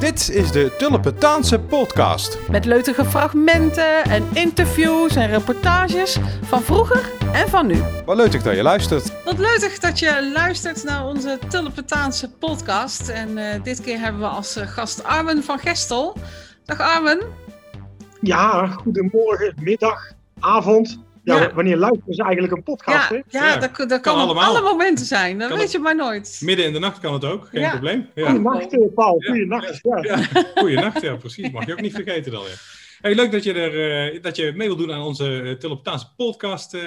Dit is de Tulpentaanse podcast. Met leutige fragmenten en interviews en reportages van vroeger en van nu. Wat leuk dat je luistert. Wat leuk dat je luistert naar onze Tulpentaanse podcast. En eh, dit keer hebben we als eh, gast Armen van Gestel. Dag Armen. Ja, goedemorgen, middag, avond. Ja, Ja. wanneer luisteren ze eigenlijk een podcast? Ja, hè? ja, Ja, dat, dat kan, kan op allemaal. alle momenten zijn. Dat Kan weet het- je maar nooit. Midden in de nacht kan het ook, geen Ja. probleem. Ja. Goedenacht, eh, Paul. Ja. Goedenacht. Ja. Ja. Goeienacht, ja, precies. Mag je ook niet vergeten dan. Ja. Hey, leuk dat je, er, eh, dat je mee wilt doen aan onze uh, Teleptaanse podcast, eh,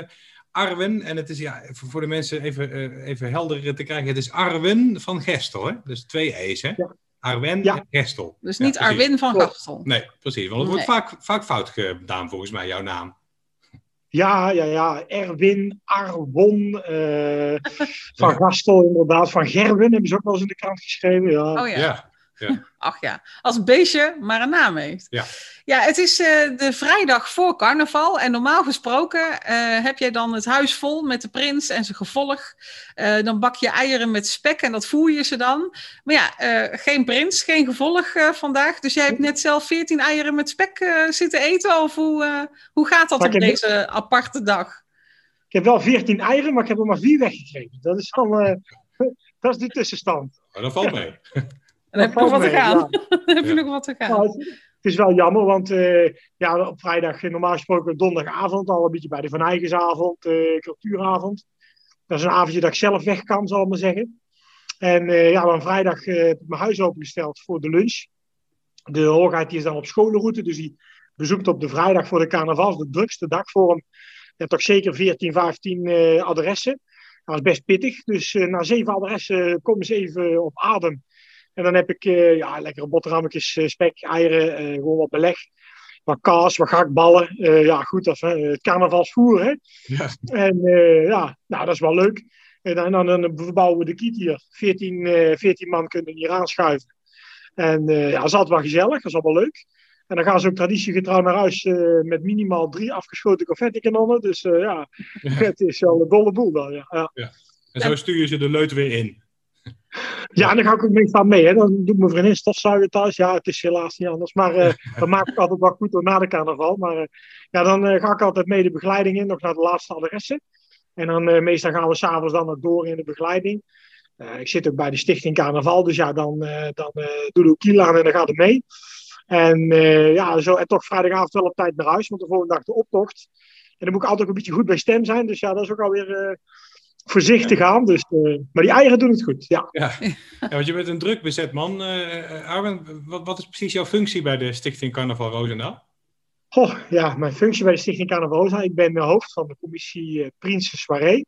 Arwen. En het is ja, voor, voor de mensen even, eh, even helder te krijgen: het is Arwen van Gestel, hè? Dus twee E's, hè? Ja. Arwen Ja. en Gestel. Dus niet. Arwin van. Gastel. Nee, precies. Want het wordt vaak, vaak fout gedaan, volgens mij, jouw naam. Ja, ja, ja. Erwin, Arwon, eh, van Gastel inderdaad. Van Gerwin hebben ze ook wel eens in de krant geschreven. Ja. Oh ja. Ja. Ach ja, als een beestje maar een naam heeft. Ja. Ja, het is eh, de vrijdag voor carnaval. En normaal gesproken eh, heb jij dan het huis vol met de prins en zijn gevolg. Eh, dan bak je eieren met spek en dat voer je ze dan. Maar ja, eh, geen prins, geen gevolg eh, vandaag. Dus jij hebt net zelf 14 eieren met spek eh, zitten eten. Of hoe, eh, hoe gaat dat Maar op deze aparte dag? Ik heb wel 14 eieren, maar ik heb er maar vier weggekregen. Dat is dan eh, dat is de tussenstand. Oh, dat valt mee. Dan heb je nog wat te gaan. ja. Dan heb je nog wat te gaan. Nou, het, het is wel jammer, want eh, ja, op vrijdag, eh, normaal gesproken donderdagavond, al een beetje bij de Van Eigensavond, eh cultuuravond. Dat is een avondje dat ik zelf weg kan, zal ik maar zeggen. En eh, ja, dan vrijdag eh, heb ik mijn huis opengesteld voor de lunch. De hoogheid die is dan op scholenroute, dus die bezoekt op de vrijdag voor de carnaval, de drukste dag voor hem. Ja, toch zeker 14, 15 eh, adressen. Dat is best pittig. Dus eh, na zeven adressen komen ze even op adem. En dan heb ik eh, ja, lekkere boterhammetjes, eh, spek, eieren, eh, gewoon wat beleg. Wat kaas, wat gehaktballen. Eh, ja, goed, dat is het carnavalsvoer, hè. Ja. En ja, nou, dat is wel leuk. En dan, dan, dan verbouwen we de kiet hier. 14, eh 14 man kunnen hier aanschuiven. En ja, dat is altijd wel gezellig, dat is allemaal leuk. En dan gaan ze ook traditiegetrouw naar huis met minimaal drie afgeschoten confetti-kanonnen. Dus ja, Ja. het is wel een dolle boel dan. Ja, ja. En zo stuur je ze de leut weer in. Ja, en dan ga ik ook meestal mee. Hè. Dan doet mijn vriendin stofzuigen thuis. Ja, het is helaas niet anders. Maar eh dat maak ik altijd wel goed door na de carnaval. Maar eh, ja, dan eh, ga ik altijd mee de begeleiding in, nog naar de laatste adressen. En dan meestal gaan we s'avonds dan nog door in de begeleiding. Ik zit ook bij de Stichting Carnaval, dus ja, dan, dan doe ik kiel aan en dan gaat het mee. En ja, zo, en toch vrijdagavond wel op tijd naar huis, want de volgende dag de optocht. En dan moet ik altijd ook een beetje goed bij stem zijn. Dus ja, dat is ook alweer voorzichtig aan. Dus, eh, maar die eieren doen het goed, ja. Ja. ja, want je bent een druk bezet man. eh Arwen, wat, wat is precies jouw functie bij de Stichting Carnaval Roosendaal? Goh, ja, mijn functie bij de Stichting Carnavosa. Ik ben de hoofd van de commissie eh, Prinsen Soirée.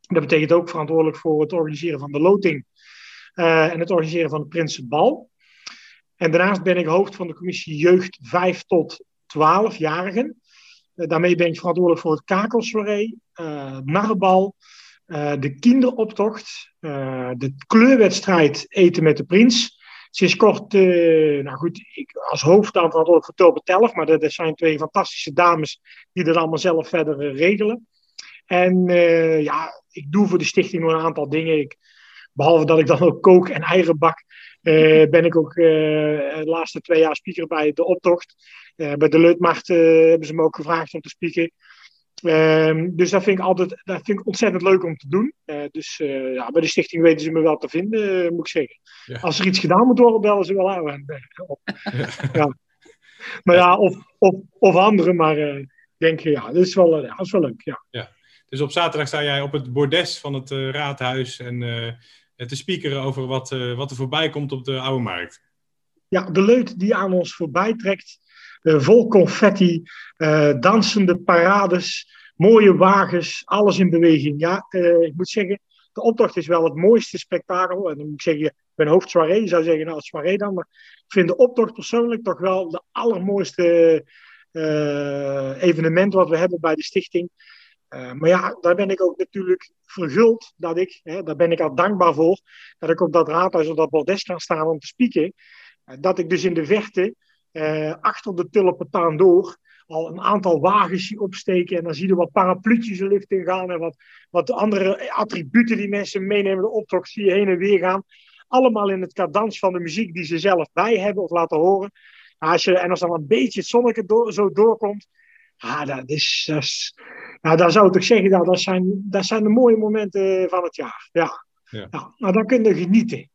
Dat betekent ook verantwoordelijk voor het organiseren van de loting en het organiseren van het Prinsenbal. En daarnaast ben ik hoofd van de commissie Jeugd 5 tot 12-jarigen. Eh, daarmee ben ik verantwoordelijk voor het kakelsoirée, eh narrenbal, eh, de kinderoptocht, eh, de kleurwedstrijd Eten met de Prins. Sinds kort, eh, nou goed, ik als hoofd dan verantwoordelijk voor Tobe Telf, maar dat, dat zijn twee fantastische dames die dat allemaal zelf verder regelen. En ja, ik doe voor de stichting nog een aantal dingen. Ik, behalve dat ik dan ook kook en eieren bak, ben ik ook de laatste twee jaar speaker bij de optocht. Bij de Leutmacht hebben ze me ook gevraagd om te spieken. Ehm, dus dat vind ik altijd dat vind ik ontzettend leuk om te doen. Eh, dus eh, ja, bij de stichting weten ze me wel te vinden, eh, moet ik zeggen. Ja. Als er iets gedaan moet worden, bellen ze wel aan. Ja. Maar ja, of, of, of anderen, maar denk, ja, dat is wel, ja, dat is wel leuk. Ja. Dus op zaterdag sta jij op het bordes van het raadhuis en te speakeren over wat, wat er voorbij komt op de Oude Markt. ja, de leut die aan ons voorbij trekt, vol confetti, eh, dansende parades, mooie wagens, alles in beweging. Ja, eh, ik moet zeggen, de optocht is wel het mooiste spektakel. En dan moet ik zeggen, ik ben je zou zeggen, nou, soirée dan. Maar ik vind de optocht persoonlijk toch wel de allermooiste eh, evenement wat we hebben bij de stichting. Maar ja, daar ben ik ook natuurlijk verguld dat ik, hè, daar ben ik al dankbaar voor, dat ik op dat raadhuis op dat bordes kan staan om te spieken. Dat ik dus in de verte, eh, achter de tulpentaan door, al een aantal wagens opsteken. En dan zie je wat parapluutjes de lucht in gaan. En wat, wat andere attributen die mensen meenemen. De optocht zie je heen en weer gaan. allemaal in het cadans van de muziek die ze zelf bij hebben of laten horen. Als je, en als dan een beetje het zonnetje door, zo doorkomt, ah, dat is, dat is, nou, dan zou ik toch zeggen, nou, dat, zijn, dat zijn de mooie momenten van het jaar. Ja. Ja. Ja. nou, dan kun je genieten.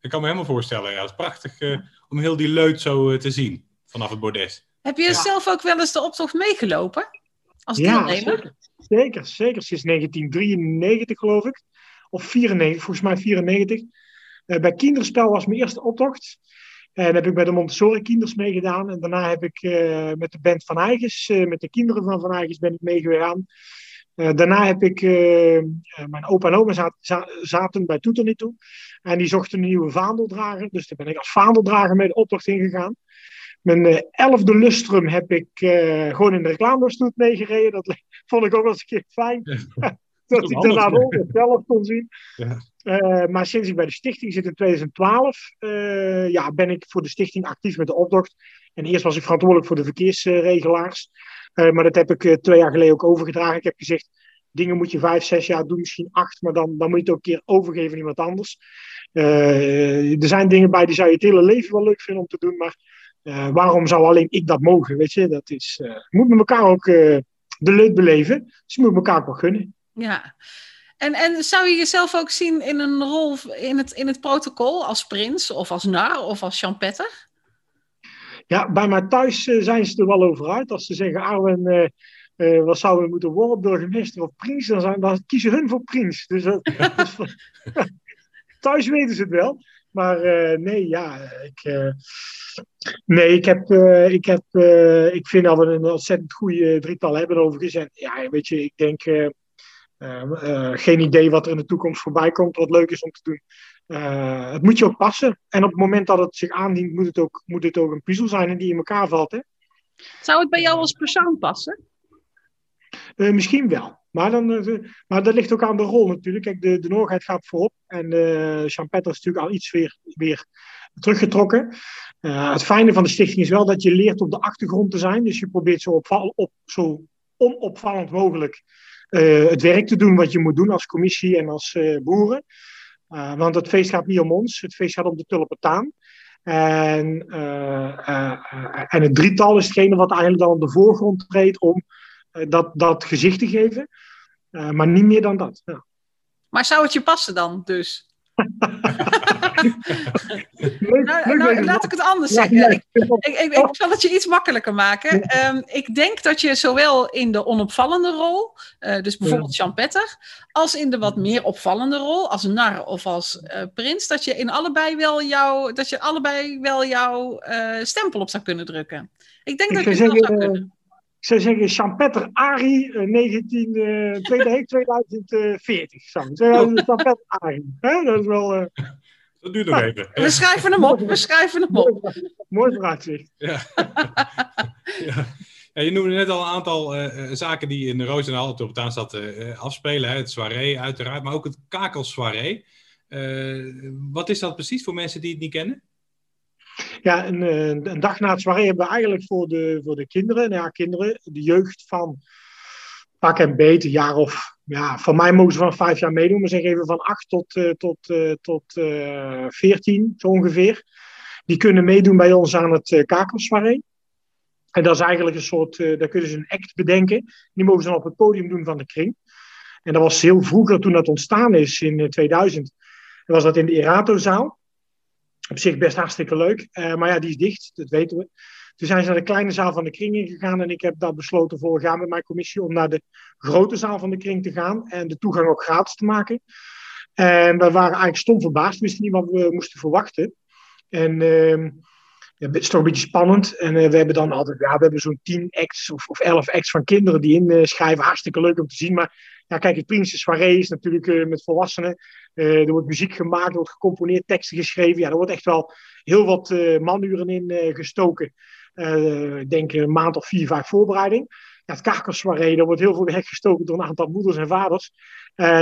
Ik kan me helemaal voorstellen. Ja, het is prachtig eh, om heel die leut zo eh, te zien vanaf het bordes. Heb je Ja. zelf ook wel eens de optocht meegelopen? Als Ja, deelnemer? zeker. Zeker, zeker. Sinds 1993 geloof ik. Of 94, volgens mij 94. Eh, bij Kinderspel was mijn eerste optocht. En heb ik bij de Montessori Kinders meegedaan. En daarna heb ik eh, met de band Van Eigens, eh, met de kinderen van Van Eigens ben ik meegegaan. Eh, daarna heb ik, eh, eh, mijn opa en oma zaten, za- zaten bij Toeter toe. En die zochten een nieuwe vaandeldrager. Dus daar ben ik als vaandeldrager mee de optocht ingegaan. Mijn elfde lustrum heb ik gewoon in de reclamestoet meegereden. Dat vond ik ook wel eens een keer fijn. Dat ik daarna ook zelf kon zien. Ja. Eh, maar sinds ik bij de stichting zit in 2012, eh, ja, ben ik voor de stichting actief met de optocht. En eerst was ik verantwoordelijk voor de verkeersregelaars. Eh, maar dat heb ik twee jaar geleden ook overgedragen. Ik heb gezegd, dingen moet je vijf, zes jaar doen, misschien acht. Maar dan, dan moet je het ook een keer overgeven aan iemand anders. Er zijn dingen bij die zou je het hele leven wel leuk vinden om te doen. Maar waarom zou alleen ik dat mogen? Weet je, dat is, moet met elkaar ook de leuk beleven. Dus je moet elkaar ook wel gunnen. Ja. En, en zou je jezelf ook zien in een rol in het, in het protocol als prins of als nar of als champetter? Ja, bij mij thuis eh, zijn ze er wel over uit. Als ze zeggen, Arwen, eh, eh, wat zouden we moeten worden, burgemeester of prins, dan, zijn, dan kiezen hun voor prins. Dus dat, is- thuis weten ze het wel. Maar nee, ja, ik, nee, ik, heb, ik, heb, ik vind dat we een ontzettend goede drietal hebben overigens. En ja, weet je, ik denk, geen idee wat er in de toekomst voorbij komt, wat leuk is om te doen. Eh, het moet je ook passen. En op het moment dat het zich aandient, moet het ook, moet het ook een puzzel zijn en die in elkaar valt. Hè? Zou het bij jou als persoon passen? Eh, misschien wel. Maar, dan, eh, maar dat ligt ook aan de rol natuurlijk. Kijk, de, de Noorheid gaat voorop. En uh, Champetter is natuurlijk al iets weer, weer teruggetrokken. Uh, het fijne van de stichting is wel dat je leert op de achtergrond te zijn. Dus je probeert zo, opval, op, zo onopvallend mogelijk het werk te doen wat je moet doen als commissie en als uh, boeren. Uh, want het feest gaat niet om ons, het feest gaat om de tulpentaan. En, en het drietal is hetgene wat eigenlijk dan op de voorgrond treedt om dat, dat gezicht te geven. maar niet meer dan dat. Ja. Maar zou het je passen dan, dus? Leuk, nou, nou, laat ik het anders zeggen. Ja, ik, ik, ik, ik, zal het je iets makkelijker maken. Um, ik denk dat je zowel in de onopvallende rol, uh, dus bijvoorbeeld. Champetter, als in de wat meer opvallende rol, als nar of als uh, prins, dat je in allebei wel jouw, dat je allebei wel jouw uh, stempel op zou kunnen drukken. Ik denk dat je dat zou kunnen. Ik zou zeggen Champetter Ari 19, 2040. Champetter Ari. Dat is wel... Uh... Dat duurt nog even. We schrijven hem op, we schrijven hem op. Mooi vooruitzicht. Ja. ja. Ja, je noemde net al een aantal uh, zaken die in de Roosendaal op de uh, afspelen. Hè? Het soirée uiteraard, maar ook het kakelsoirée. Uh, wat is dat precies voor mensen die het niet kennen? Ja, een, een dag na het soirée hebben we eigenlijk voor de, voor de kinderen, nou ja, kinderen, de jeugd van pak en beet, een jaar of, ja, van mij mogen ze van vijf jaar meedoen, maar zeg even van acht tot, uh, tot, uh, tot uh, veertien, zo ongeveer. Die kunnen meedoen bij ons aan het uh. En dat is eigenlijk een soort, daar kunnen ze een act bedenken. Die mogen ze dan op het podium doen van de kring. En dat was heel vroeger, toen dat ontstaan is in 2000, was dat in de Erato-zaal. Op zich best hartstikke leuk. Uh, maar ja, die is dicht, dat weten we. Toen zijn ze naar de kleine zaal van de kring ingegaan. En ik heb dat besloten vorig jaar met mijn commissie om naar de grote zaal van de kring te gaan. En de toegang ook gratis te maken. En we waren eigenlijk stom verbaasd. We wisten niet wat we moesten verwachten. En ja, het is toch een beetje spannend. En uh, we hebben dan altijd, ja, we hebben zo'n 10 acts of, of 11 acts van kinderen die inschrijven. Hartstikke leuk om te zien. Maar ja, kijk, het Prinses Soirée is natuurlijk uh, met volwassenen. Uh, er wordt muziek gemaakt, er wordt gecomponeerd, teksten geschreven. Ja, er wordt echt wel heel wat uh, manuren in gestoken. Ik denk een maand of vier, vijf voorbereiding. Ja, het kakelsoirée, daar wordt heel veel werk gestoken door een aantal moeders en vaders.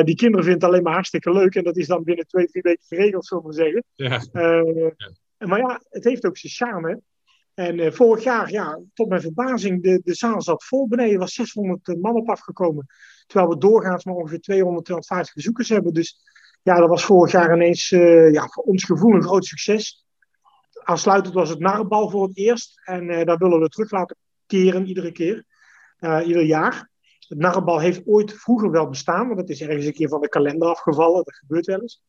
die kinderen vinden het alleen maar hartstikke leuk. En dat is dan binnen twee, drie weken geregeld, zullen we zeggen. Ja. ja. Maar ja, het heeft ook zijn charme. En vorig jaar, ja, tot mijn verbazing, de, de zaal zat vol beneden. Er was 600 man op afgekomen. Terwijl we doorgaans maar ongeveer 200, 250 bezoekers hebben. Dus ja, dat was vorig jaar ineens uh, ja, voor ons gevoel een groot succes. Aansluitend was het narrenbal voor het eerst. En uh, daar willen we terug laten keren iedere keer. Uh, ieder jaar. Het narrenbal heeft ooit vroeger wel bestaan. Want het is ergens een keer van de kalender afgevallen. Dat gebeurt wel eens.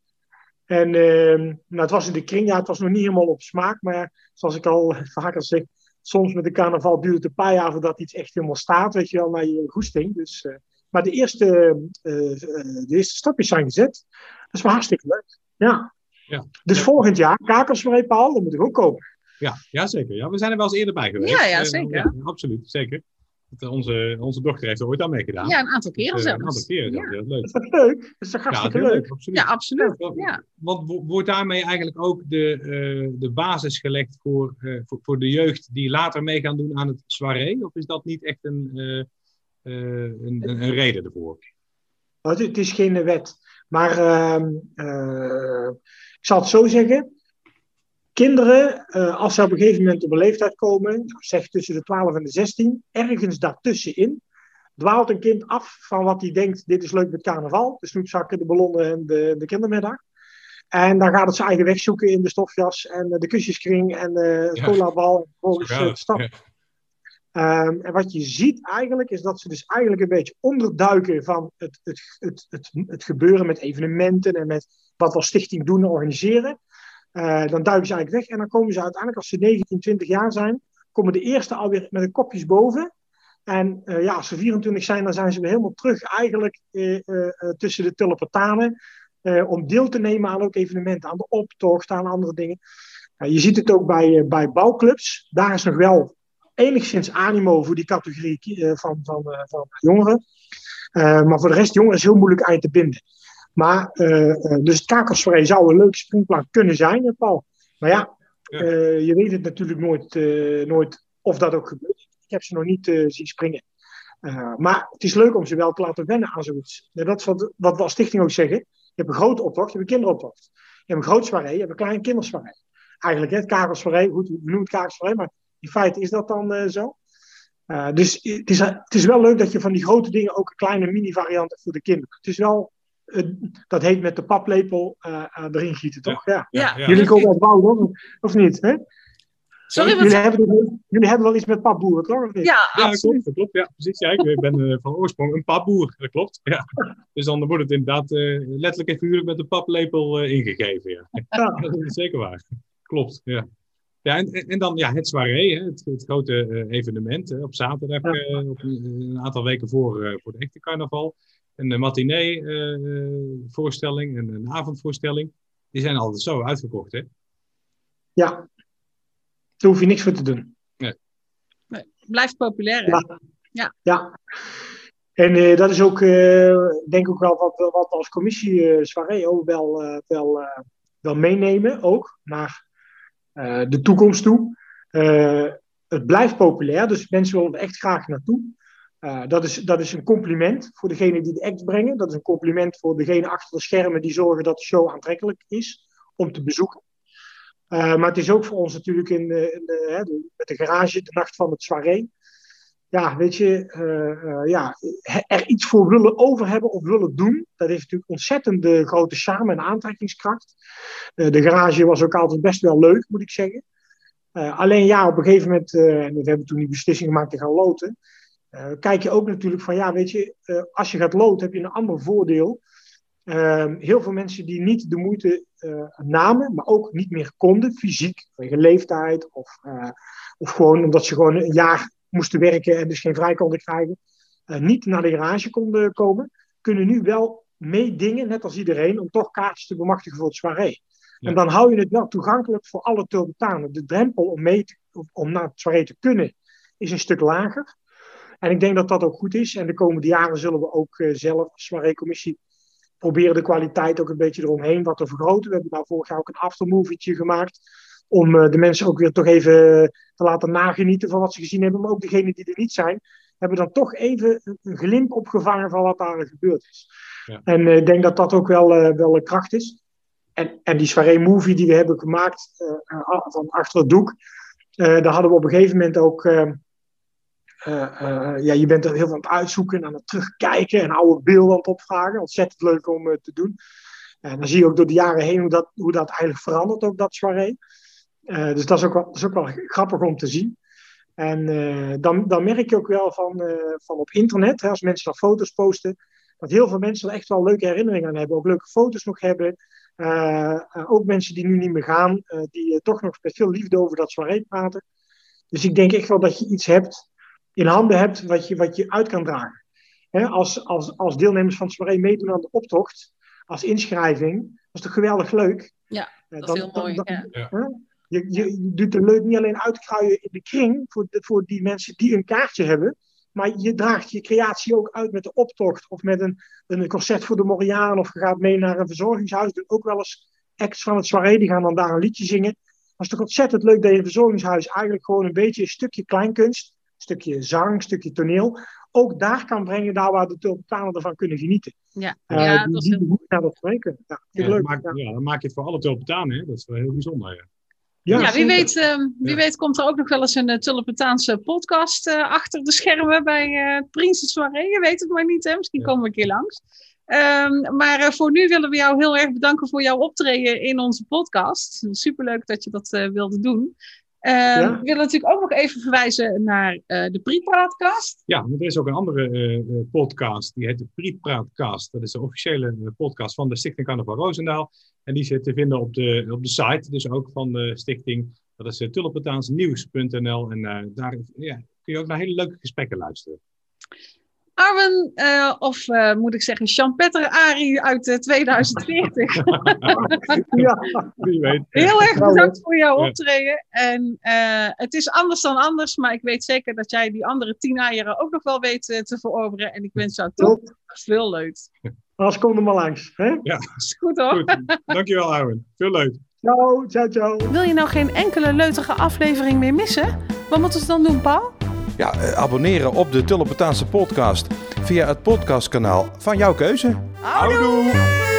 En ehm, nou, het was in de kring. Ja, het was nog niet helemaal op smaak. Maar zoals ik al vaker zeg. Soms met de carnaval duurt het een paar jaar voordat iets echt helemaal staat. Weet je wel, naar je goesting. Dus... Maar de eerste, de eerste stapjes zijn gezet. Dat is wel hartstikke leuk. Ja. ja. Dus ja. volgend jaar, kakersvrij Paul, dat moet ik ook komen. Ja, ja, zeker. Ja, we zijn er wel eens eerder bij geweest. Ja, ja zeker. Uh, ja, absoluut, zeker. Onze, onze dochter heeft er ooit aan meegedaan. Ja, een aantal keren dus, zelfs. Een aantal keren zelfs, ja. leuk. Is dat leuk? Dat is toch hartstikke ja, leuk? leuk? Absoluut. Ja, absoluut. Ja, want wordt daarmee eigenlijk ook de, uh, de basis gelegd voor, uh, voor, voor, de jeugd die later mee gaan doen aan het soirée? Of is dat niet echt een, uh, een, een, een reden ervoor? Het, het is geen wet. Maar uh, ik zal het zo zeggen. Kinderen, uh, als ze op een gegeven moment op een leeftijd komen, zeg tussen de 12 en de 16, ergens daartussenin, dwaalt een kind af van wat hij denkt, dit is leuk met carnaval, de snoepzakken, de ballonnen en de, de kindermiddag. En dan gaat het zijn eigen weg zoeken in de stofjas en de kusjeskring en de ja. colabal en vervolgens ja, stap. Um, en wat je ziet eigenlijk, is dat ze dus eigenlijk een beetje onderduiken van het, het, het, het, het gebeuren met evenementen en met wat we als stichting doen en organiseren. Uh, dan duiken ze eigenlijk weg en dan komen ze uiteindelijk, als ze 19, 20 jaar zijn, komen de eerste alweer met de kopjes boven. En uh, ja, als ze 24 zijn, dan zijn ze weer helemaal terug eigenlijk uh, tussen de tulpentanen. om deel te nemen aan ook evenementen, aan de optocht, aan andere dingen. je ziet het ook bij, bij bouwclubs. Daar is nog wel enigszins animo voor die categorie uh, van, van, uh, van jongeren. Uh, maar voor de rest, jongeren is heel moeilijk aan te binden. Maar, dus het zou een leuke springplank kunnen zijn, Paul. Maar ja, ja. je weet het natuurlijk nooit, nooit of dat ook gebeurt. Ik heb ze nog niet zien springen. maar het is leuk om ze wel te laten wennen aan zoiets. Dat is wat, wat we als stichting ook zeggen. Je hebt een grote optocht, je hebt een kinderoptocht. Je hebt een groot soirée, je hebt een klein kindersoirée. Eigenlijk, hè, het kakersvrij, goed, we noemen het kakersvrij, maar in feite is dat dan uh, zo. Uh, dus het is, het is wel leuk dat je van die grote dingen ook een kleine mini-variant hebt voor de kinderen. Het is wel, uh, dat heet met de paplepel erin gieten, toch? Ja. ja. ja, ja. Jullie komen uit Bouwen, of niet? Hè? Sorry, jullie, hebben, jullie hebben wel iets met papboeren, toch? Of niet? Ja, ja absoluut. dat klopt, dat klopt. Ja, precies. Ja, ik ben van oorsprong een papboer, dat klopt. Ja. Dus dan wordt het inderdaad letterlijk en figuurlijk met de paplepel ingegeven. Ja. dat is zeker waar. Klopt, ja. Ja, en, en dan ja, het soirée, hè, het, het grote uh, evenement hè, op zaterdag, ja. uh, op een, een, aantal weken voor, uh, voor de echte carnaval. Een matinee-voorstelling, een, een avondvoorstelling. Die zijn altijd zo uitverkocht, hè? Ja, daar hoef je niks voor te doen. Nee. nee blijft populair, hè? Ja. Ja. ja. En dat is ook, denk ik ook wel wat, wat we als commissie soirée ook wel, wel, wel meenemen, ook. Maar uh, de toekomst toe. Uh, het blijft populair, dus mensen willen er echt graag naartoe. Uh, dat, is, dat is een compliment voor degene die de act brengen. Dat is een compliment voor degene achter de schermen die zorgen dat de show aantrekkelijk is om te bezoeken. maar het is ook voor ons natuurlijk in met de garage, de nacht van het soirée. Ja, weet je, ja, er iets voor willen over hebben of willen doen. Dat heeft natuurlijk ontzettend de grote charme en aantrekkingskracht. Uh, de garage was ook altijd best wel leuk, moet ik zeggen. Alleen ja, op een gegeven moment, en we hebben toen die beslissing gemaakt te gaan loten. kijk je ook natuurlijk van, ja, weet je, als je gaat loten heb je een ander voordeel. Heel veel mensen die niet de moeite namen, maar ook niet meer konden, fysiek, vanwege leeftijd of, of gewoon omdat ze gewoon een jaar moesten werken en dus geen vrij konden krijgen, niet naar de garage konden komen, kunnen nu wel meedingen, net als iedereen, om toch kaartjes te bemachtigen voor het soirée. Ja. En dan hou je het wel toegankelijk voor alle Tulpentanen. De drempel om, mee te, om naar het soirée te kunnen is een stuk lager. En ik denk dat dat ook goed is. En de komende jaren zullen we ook uh, zelf als soirée-commissie proberen de kwaliteit ook een beetje eromheen wat te vergroten. We hebben nou vorig jaar ook een aftermovietje gemaakt. Om uh, de mensen ook weer toch even te laten nagenieten van wat ze gezien hebben. Maar ook degenen die er niet zijn, hebben dan toch even een glimp opgevangen van wat daar gebeurd is. Ja. En ik uh, denk dat dat ook wel, wel een kracht is. En, en die soirée movie die we hebben gemaakt van achter het doek, daar hadden we op een gegeven moment ook. ja, je bent er heel veel aan het uitzoeken, aan het terugkijken en oude beelden aan het opvragen. Ontzettend leuk om te doen. En dan zie je ook door de jaren heen hoe dat, hoe dat eigenlijk verandert, ook dat soirée. Uh, dus dat is, ook wel, dat is ook wel grappig om te zien. En uh, dan, dan merk je ook wel van, uh, van op internet, hè, als mensen dan foto's posten, dat heel veel mensen er echt wel leuke herinneringen aan hebben. Ook leuke foto's nog hebben. ook mensen die nu niet meer gaan, die toch nog met veel liefde over dat soirée praten. Dus ik denk echt wel dat je iets hebt, in handen hebt, wat je, wat je uit kan dragen. Hè, als, als, als deelnemers van het soirée meedoen aan de optocht, als inschrijving, dat is toch geweldig leuk? Ja, dat dan, is heel mooi. Dan, ja. Je, je doet de leuk niet alleen uitkruien in de kring voor, de, voor die mensen die een kaartje hebben, maar je draagt je creatie ook uit met de optocht of met een, een concert voor de Moriaan of je gaat mee naar een verzorgingshuis. Doen ook wel eens acts van het soirée, die gaan dan daar een liedje zingen. Dat is toch ontzettend leuk dat je een verzorgingshuis eigenlijk gewoon een beetje een stukje kleinkunst, een stukje zang, een stukje toneel, ook daar kan brengen, daar waar de tulpentanen ervan kunnen genieten. Ja, uh, ja dat is heel goed naar dat spreken. Ja, ja, leuk. Maak, ja. dan maak je het voor alle tulpentanen, dat is wel heel bijzonder. Ja. Wie, weet, uh, wie weet komt er ook nog wel eens een uh, podcast uh, achter de schermen bij uh, Prinses Soirée. Je weet het maar niet, hè? misschien komen we een keer langs. Um, maar voor nu willen we jou heel erg bedanken voor jouw optreden in onze podcast. Superleuk dat je dat wilde doen. Uh, ja? We willen natuurlijk ook nog even verwijzen naar uh, de Prietpraatkast. Ja, er is ook een andere uh, podcast, die heet de Prietpraatkast. Dat is de officiële podcast van de Stichting Carnaval Roosendaal. En die zit te vinden op de, op de site, dus ook van de stichting. Dat is tulpentaansnieuws.nl. En daar ja, kun je ook naar hele leuke gesprekken luisteren. Arwen, uh, of uh, moet ik zeggen, Jean-Petter Ari uit uh, 2040. ja, wie weet. Heel erg bedankt voor jouw optreden. En het is anders dan anders, maar ik weet zeker dat jij die andere tien eieren ook nog wel weet te veroveren. En ik wens jou toch veel leuk. Als kom er maar langs. Hè? Ja, is goed hoor. Goed. Dankjewel, Arwen. Veel leuk. Ciao, ciao, ciao. Wil je nou geen enkele leutige aflevering meer missen? Wat moeten ze dan doen, Paul? Ja, abonneren op de Tulpentaanse podcast via het podcastkanaal van jouw keuze. Houdoe!